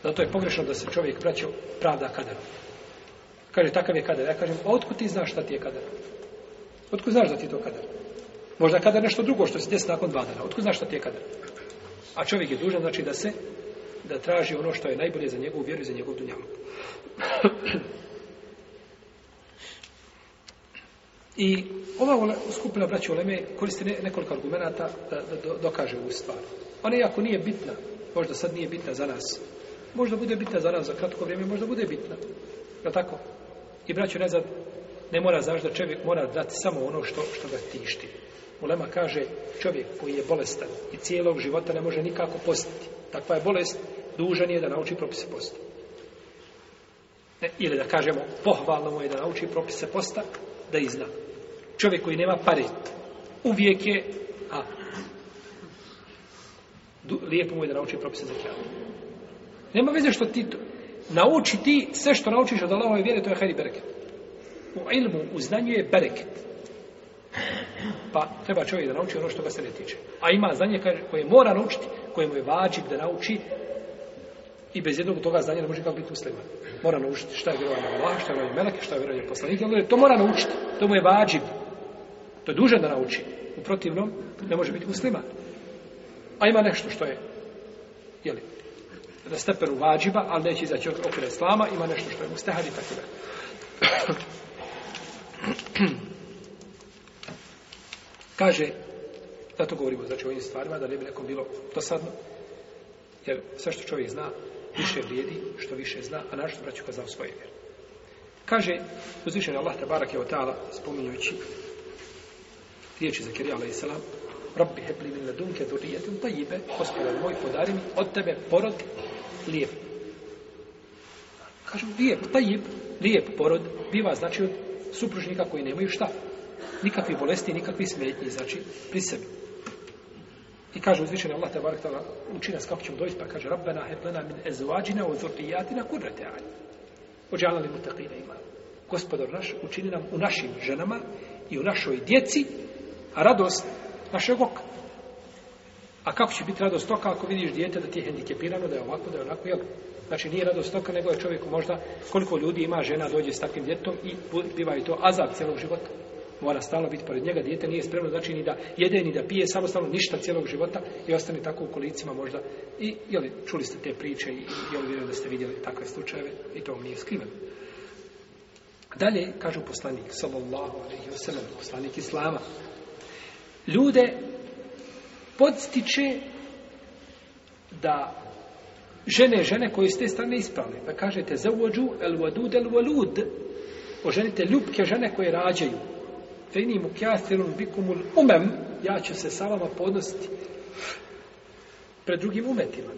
Zato je pogrešno da se čovjek, braćo, pravda kaderom. Kaže, takav je kadar. Ja kažem, a otkud ti znaš šta ti je kadar? Otkud znaš da ti je to kadar? Možda kada nešto drugo što se desi nakon dva dana. Otkud znaš šta ti je kadar? A čovjek je dužan, znači da se, da traži ono što je najbolje za njegovu vjeru i za njegovu dunjavu. I ova skupina braća Oleme koristi nekoliko argumenata da, dokaže ovu stvar. Ona iako nije bitna, možda sad nije bitna za nas, možda bude bitna za nas za kratko vrijeme, možda bude bitna. Je tako? I braću nazad, ne mora znaš da čovjek mora dati samo ono što, što ga tišti. Ulema kaže, čovjek koji je bolestan i cijelog života ne može nikako postati. Takva je bolest, dužan je da nauči propise posta. Ne, ili da kažemo, pohvalno mu je da nauči propise posta, da ih zna. Čovjek koji nema pare, uvijek je, a, lijepo mu je da nauči propise za kjavu. Nema veze što ti to, Nauči ti sve što naučiš od Allahove vjere, to je hajdi bereket. U ilmu, u znanju je bereket. Pa treba čovjek da nauči ono što ga se ne tiče. A ima znanje koje mora naučiti, koje mu je vađib da nauči i bez jednog toga znanja ne može kao biti musliman. Mora naučiti šta je vjerovanje Allah, šta je vjerovanje Meleke, šta je vjerovanje poslanika. To mora naučiti, to mu je vađib. To je dužan da nauči. U protivnom, ne može biti musliman. A ima nešto što je, jeli, na steperu vađiba, ali neće izaći od okre slama, ima nešto što je mustehad i tako da. Kaže, zato govorimo znači, o ovim stvarima, da ne bi nekom bilo dosadno, jer sve što čovjek zna, više vrijedi, što više zna, a našto braću kad zna svoje Kaže, uzvišen Allah barak je otala, spominjujući riječi za Kirija alaih salam, Rabbi hebli min ledunke durijetim tajibe, gospodar moj, podari mi od tebe porod lijep. Kažu lijep, taj pa lijep porod biva znači od supružnika koji nemaju šta? Nikakvi bolesti, nikakvi smetnji, znači pri sebi. I kaže uzvišeni Allah te barek tala, uči nas kako ćemo doći, pa kaže Rabbena heblena min ezvađina o zurdijatina kurrate ali. Ođala li ima. Gospodar naš, učini nam u našim ženama i u našoj djeci, radost našeg oka. A kako će biti radost toka ako vidiš dijete da ti je hendikepirano, da je ovako, da je onako, jel? Znači nije radost toka, nego je čovjeku možda koliko ljudi ima žena dođe s takvim djetom i biva i to azab cijelog života. Mora stalno biti pored njega, dijete nije spremno, znači ni da jede, ni da pije, samostalno ništa cijelog života i ostane tako u kolicima možda. I, jel, čuli ste te priče i, jel, vjerujem da ste vidjeli takve slučajeve i to vam nije skriveno. Dalje, kažu poslanik, sallallahu alaihi poslanik Islama, ljude podstiče da žene, žene koje s te strane ispravne, da pa kažete za uođu el wadud el walud, oženite ljubke žene koje rađaju. Feni mu kjastirun bikumul umem, ja ću se sa vama podnositi pred drugim umetima.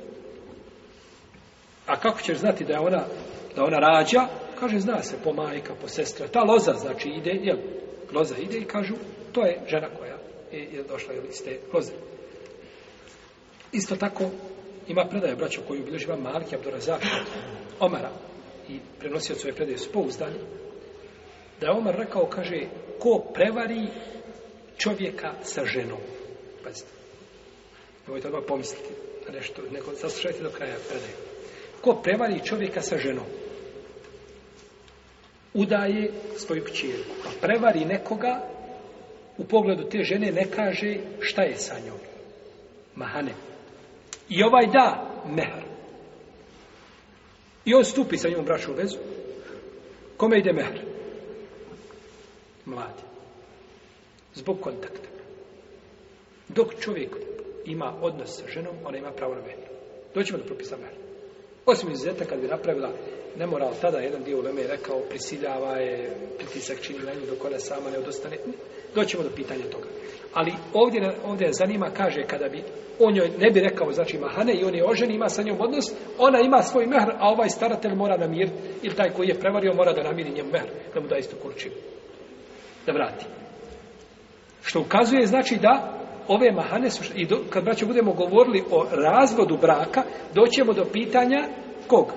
A kako ćeš znati da je ona, da ona rađa? Kaže, zna se, po majka, po sestra. Ta loza, znači, ide, jel, loza ide i kažu, to je žena koja je, došla iz te loze. Isto tako ima predaje, braća koju obilježiva vam Malik Abdurazak Omara i prenosio svoje predaje spouzdanje da je Omar rekao, kaže ko prevari čovjeka sa ženom. Pazite. Nemojte odmah pomisliti na nešto, neko saslušajte do kraja predaje. Ko prevari čovjeka sa ženom? Udaje svoju pćirku. A prevari nekoga u pogledu te žene ne kaže šta je sa njom. Mahane. I ovaj da mehar. I on stupi sa njom braću vezu. Kome ide mehar? Mladi. Zbog kontakta. Dok čovjek ima odnos sa ženom, ona ima pravo na mehr. Doćemo do propisa mehr. Osim izuzeta kad bi napravila nemoral, tada jedan dio Leme je rekao, prisiljava je, pritisak čini na nju dok ona sama ne odostane. Doćemo do pitanja toga. Ali ovdje, ovdje zanima, kaže, kada bi on joj ne bi rekao, znači mahane i on je ožen, ima sa njom odnos, ona ima svoj mehr, a ovaj staratelj mora namiriti, ili taj koji je prevario mora da namiri njem mehr, da mu da isto kurčinu. Da vrati. Što ukazuje, znači da ove mahane su, i do, kad budemo govorili o razvodu braka, doćemo do pitanja kog?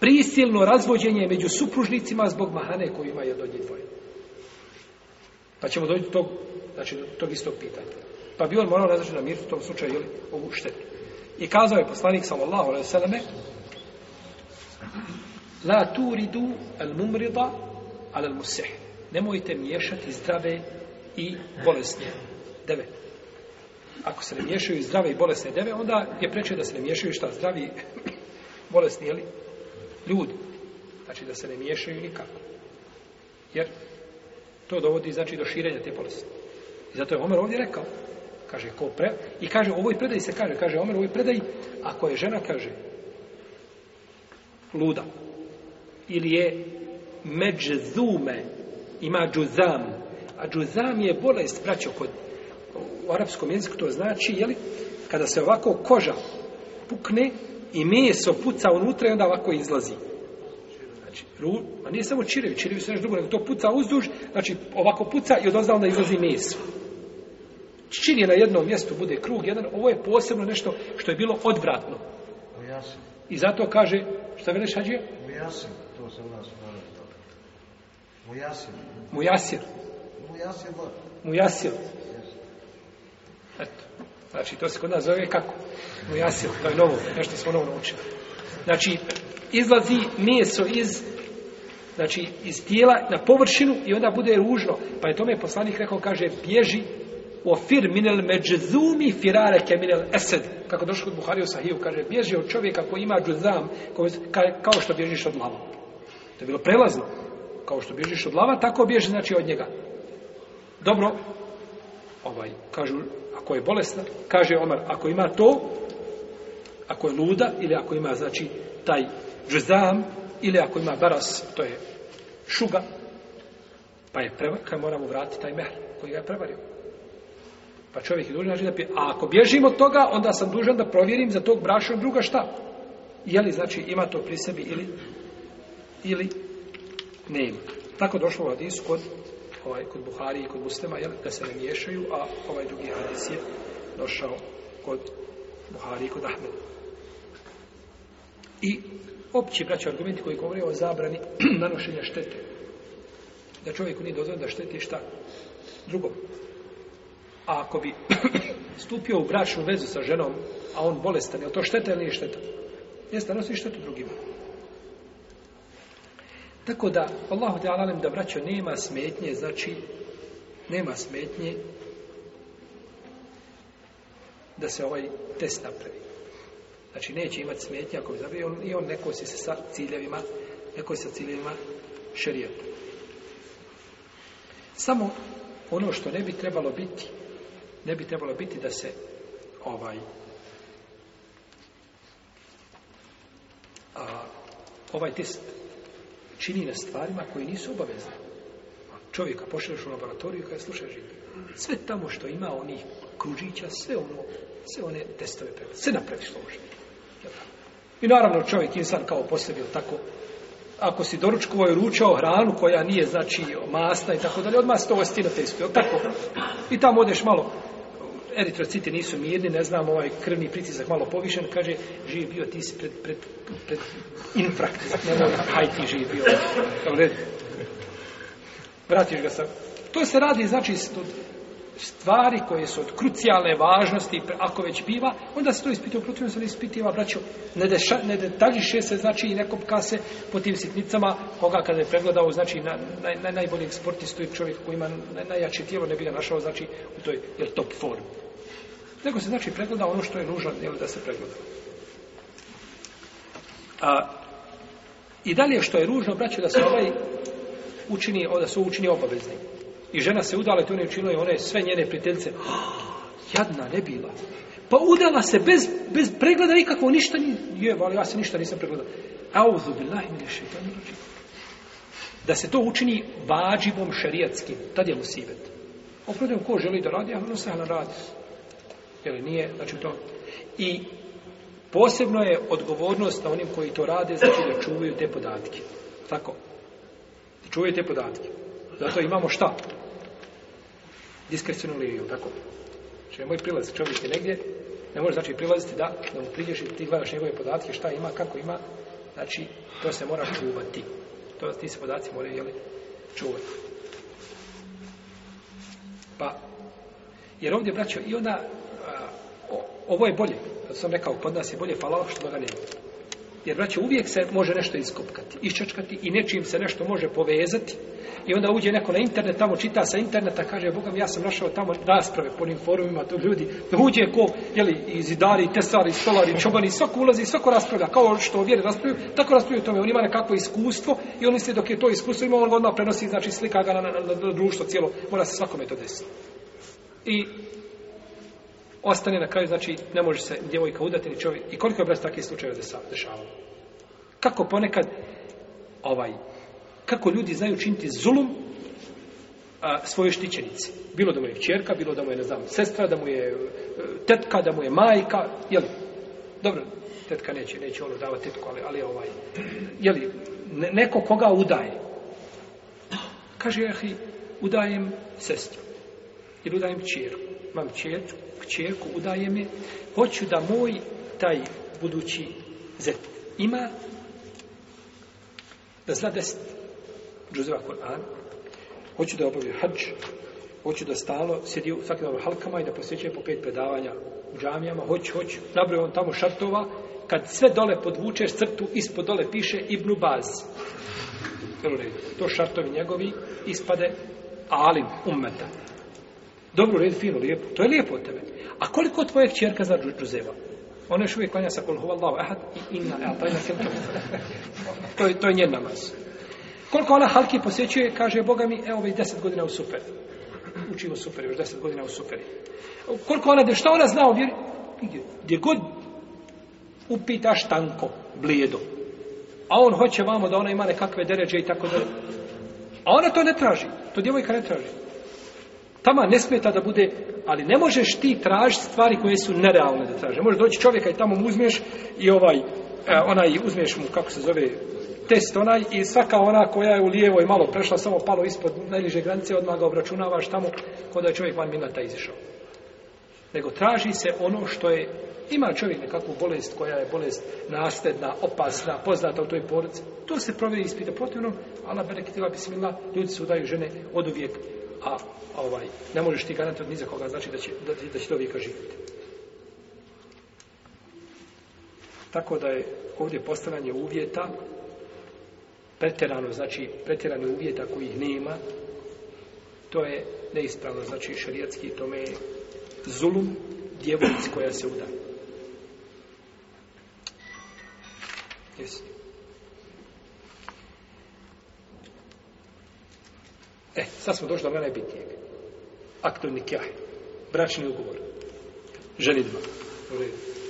Prisilno razvođenje među supružnicima zbog mahane koji ima jedno dvoje. Pa ćemo doći do tog, znači, tog istog pitanja. Pa bi on morao različiti na mir u tom slučaju ili ovu štetu. I kazao je poslanik sallallahu alaihi ve La turidu al mumrida al musih. Nemojte miješati zdrave i bolesne deve. Ako se ne miješaju zdrave i bolesne deve, onda je preče da se ne miješaju šta zdravi bolesni, jeli? Ljudi. Znači da se ne miješaju nikako. Jer to dovodi znači do širenja te bolesti. I zato je Omer ovdje rekao, kaže ko pre, i kaže ovoj predaji se kaže, kaže Omer ovoj predaji, ako je žena kaže luda ili je međzume, ima džuzam, a džuzam je bolest, braćo, kod u arapskom jeziku to znači, jeli, kada se ovako koža pukne i meso puca unutra i onda ovako izlazi. Ru, a nije samo čirevi, čirevi su nešto drugo, nego to puca uzduž, znači ovako puca i od onda izlazi meso Čini na jednom mjestu bude krug jedan, ovo je posebno nešto što je bilo odvratno. I zato kaže, šta veliš Hađija? Mujasir, to se u nas Mujasir. Mujasir. Mujasir. Mujasir. Eto. Znači, to se kod nas zove kako? Mujasir, to je novo, nešto smo novo naučili. Znači, izlazi meso iz znači iz tijela na površinu i onda bude ružno. Pa je tome poslanik rekao, kaže, bježi u fir minel firare ke minel esed. Kako došlo kod Buhari u Sahiju, kaže, bježi od čovjeka koji ima džuzam, kao što bježiš od lava. To je bilo prelazno. Kao što bježiš od lava, tako bježi, znači, od njega. Dobro, ovaj, kažu, ako je bolesna, kaže Omar, ako ima to, ako je luda ili ako ima, znači, taj džuzam, ili ako ima baras, to je šuga, pa je prevrka, moramo vratiti taj mehr koji ga je prevario. Pa čovjek je dužan znači da A ako bježim od toga, onda sam dužan da provjerim za tog brašnog druga šta. Je li, znači, ima to pri sebi ili, ili ne ima. Tako došlo u hadisu kod, ovaj, kod Buhari i kod Muslima, jel, da se ne miješaju, a ovaj drugi hadis je došao kod Buhari i kod Ahmeda. I opći braći argumenti koji govori o zabrani nanošenja štete. Da čovjeku nije dozvoljeno da šteti šta? Drugo. A ako bi stupio u bračnu vezu sa ženom, a on bolestan, je to šteta ili nije šteta? Jeste, nosi štetu drugima. Tako da, Allah, te alalem da braćo nema smetnje, znači nema smetnje da se ovaj test napravi. Znači neće imati smetnje ako bi on, i on neko se sa ciljevima, neko sa ciljevima šerijata. Samo ono što ne bi trebalo biti, ne bi trebalo biti da se ovaj ovaj test čini na stvarima koji nisu obavezne. Čovjeka pošalješ u laboratoriju kada slušaš živi. Sve tamo što ima onih kružića, sve ono, sve one testove, sve napraviš to i naravno čovjek insan kao posebio tako ako si doručkovao i ručao hranu koja nije znači masna i tako dalje, odmah se ovo te jel tako? I tamo odeš malo, eritrociti nisu mirni, ne znam, ovaj krvni pritisak malo povišen, kaže, živi bio, ti si pred, pred, pred infrakt, haj ti živi bio. Vratiš ga sam. To se radi, znači, stvari koje su od krucijalne važnosti, ako već biva, onda se to ispituje, protivno se ne ispitiva, braću ne, ne detaljiše se, znači, i nekom kase po tim sitnicama, koga kada je pregledao, znači, na, na, na i čovjek koji ima na, najjače tijelo, ne bi ga našao, znači, u toj, jel, top form. Nego se, znači, pregleda ono što je nužno, jel, da se pregleda. A, I dalje što je ružno, braću da se ovaj učini, da se učini obaveznim. I žena se udala i to ne učinila je sve njene prijateljice. Jadna ne bila. Pa udala se bez, bez pregleda nikakvo, ništa nije. Je, ali ja se ništa nisam pregledao. Auzu mi Da se to učini vađivom šerijatskim, tad je musibet. Oprotim, ko želi da radi, ono se na radi. Jel nije, znači to. I posebno je odgovornost na onim koji to rade, znači da čuvaju te podatke. Tako? Da čuvaju te podatke. Zato imamo šta? diskrecionu tako? Znači moj prilaziti, čovjek je negdje, ne može znači prilaziti da, da mu priđeš i ti gledaš njegove podatke, šta ima, kako ima, znači to se mora čuvati. To, ti se podaci moraju, jeli, čuvati. Pa, jer ovdje, braćo, i onda, o, ovo je bolje, zato sam rekao, kod nas je bolje, falao pa što ga nema. Jer braće, uvijek se može nešto iskopkati, iščačkati i nečim se nešto može povezati. I onda uđe neko na internet, tamo čita sa interneta, kaže, Bogam, ja sam našao tamo rasprave po onim forumima, to ljudi, uđe ko, jeli, i zidari, i tesari, i stolari, i čobani, svako ulazi, svako raspravlja, kao što vjeri raspravljaju, tako raspravljaju tome, on ima nekako iskustvo i on misli dok je to iskustvo ima, on odmah prenosi, znači slika ga na, na, na, na društvo cijelo, mora se svakome to desiti. I ostane na kraju, znači ne može se djevojka udati ni čovjek. I koliko je brez takvih slučajeva dešavalo? Kako ponekad, ovaj, kako ljudi znaju činiti zulum svojoj štićenici. Bilo da mu je kćerka, bilo da mu je, ne znam, sestra, da mu je e, tetka, da mu je majka, jel? Dobro, tetka neće, neće ono davati tetku, ali, ali ovaj, jeli, neko koga udaje. Kaže, jahi, udajem sestru, ili udajem čirku, mam čirku, kćerku udaje me, hoću da moj taj budući zet ima da zna deset džuzeva Kur'an, hoću da obavio hađ, hoću da stalo sjedi u svakim halkama i da posjećaju po pet predavanja u džamijama, hoću, hoću, nabroju on tamo šartova, kad sve dole podvučeš crtu, ispod dole piše Ibnu Baz. To šartovi njegovi ispade ali ummeta. Dobro, red, fino, lijepo. To je lijepo od tebe. A koliko tvoje kćerka zna džuzeva? Ona još uvijek klanja sa kol ahad i inna to, je, to je njen namaz. Koliko ona halki posjećuje, kaže Boga mi, evo već deset godina u super. Uči u super, još deset godina u superi. Koliko ona, šta ona zna ovdje? Gdje, gdje god upitaš tanko, blijedo. A on hoće vamo da ona ima nekakve deređe i tako dalje. A ona to ne traži. To djevojka ne traži. Tama ne smeta da bude, ali ne možeš ti tražiti stvari koje su nerealne da traže. Možeš doći čovjeka i tamo mu uzmeš i ovaj, e, onaj, uzmeš mu, kako se zove, test onaj i svaka ona koja je u lijevo i malo prešla, samo palo ispod najliže granice, odmah ga obračunavaš tamo kod da je čovjek van minata izišao. Nego traži se ono što je, ima čovjek nekakvu bolest koja je bolest nasljedna, opasna, poznata u toj porodici. To se provjeri ispita protivno, Allah bi bismillah, ljudi su daju žene od uvijek a ovaj, ne možeš ti garantirati ni za koga, znači da će, da, će to vijeka živjeti. Tako da je ovdje postavljanje uvjeta pretjerano, znači pretjerano uvjeta kojih nema, to je neispravno, znači šarijatski tome je zulum djevojic koja se uda. Jesi. E, sad smo došli do mene bitnijeg. Aktorni nikah. Bračni ugovor. Želidba.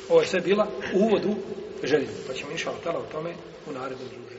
Ovo je sve bila u u želidbu. Pa ćemo inša o tome u narednom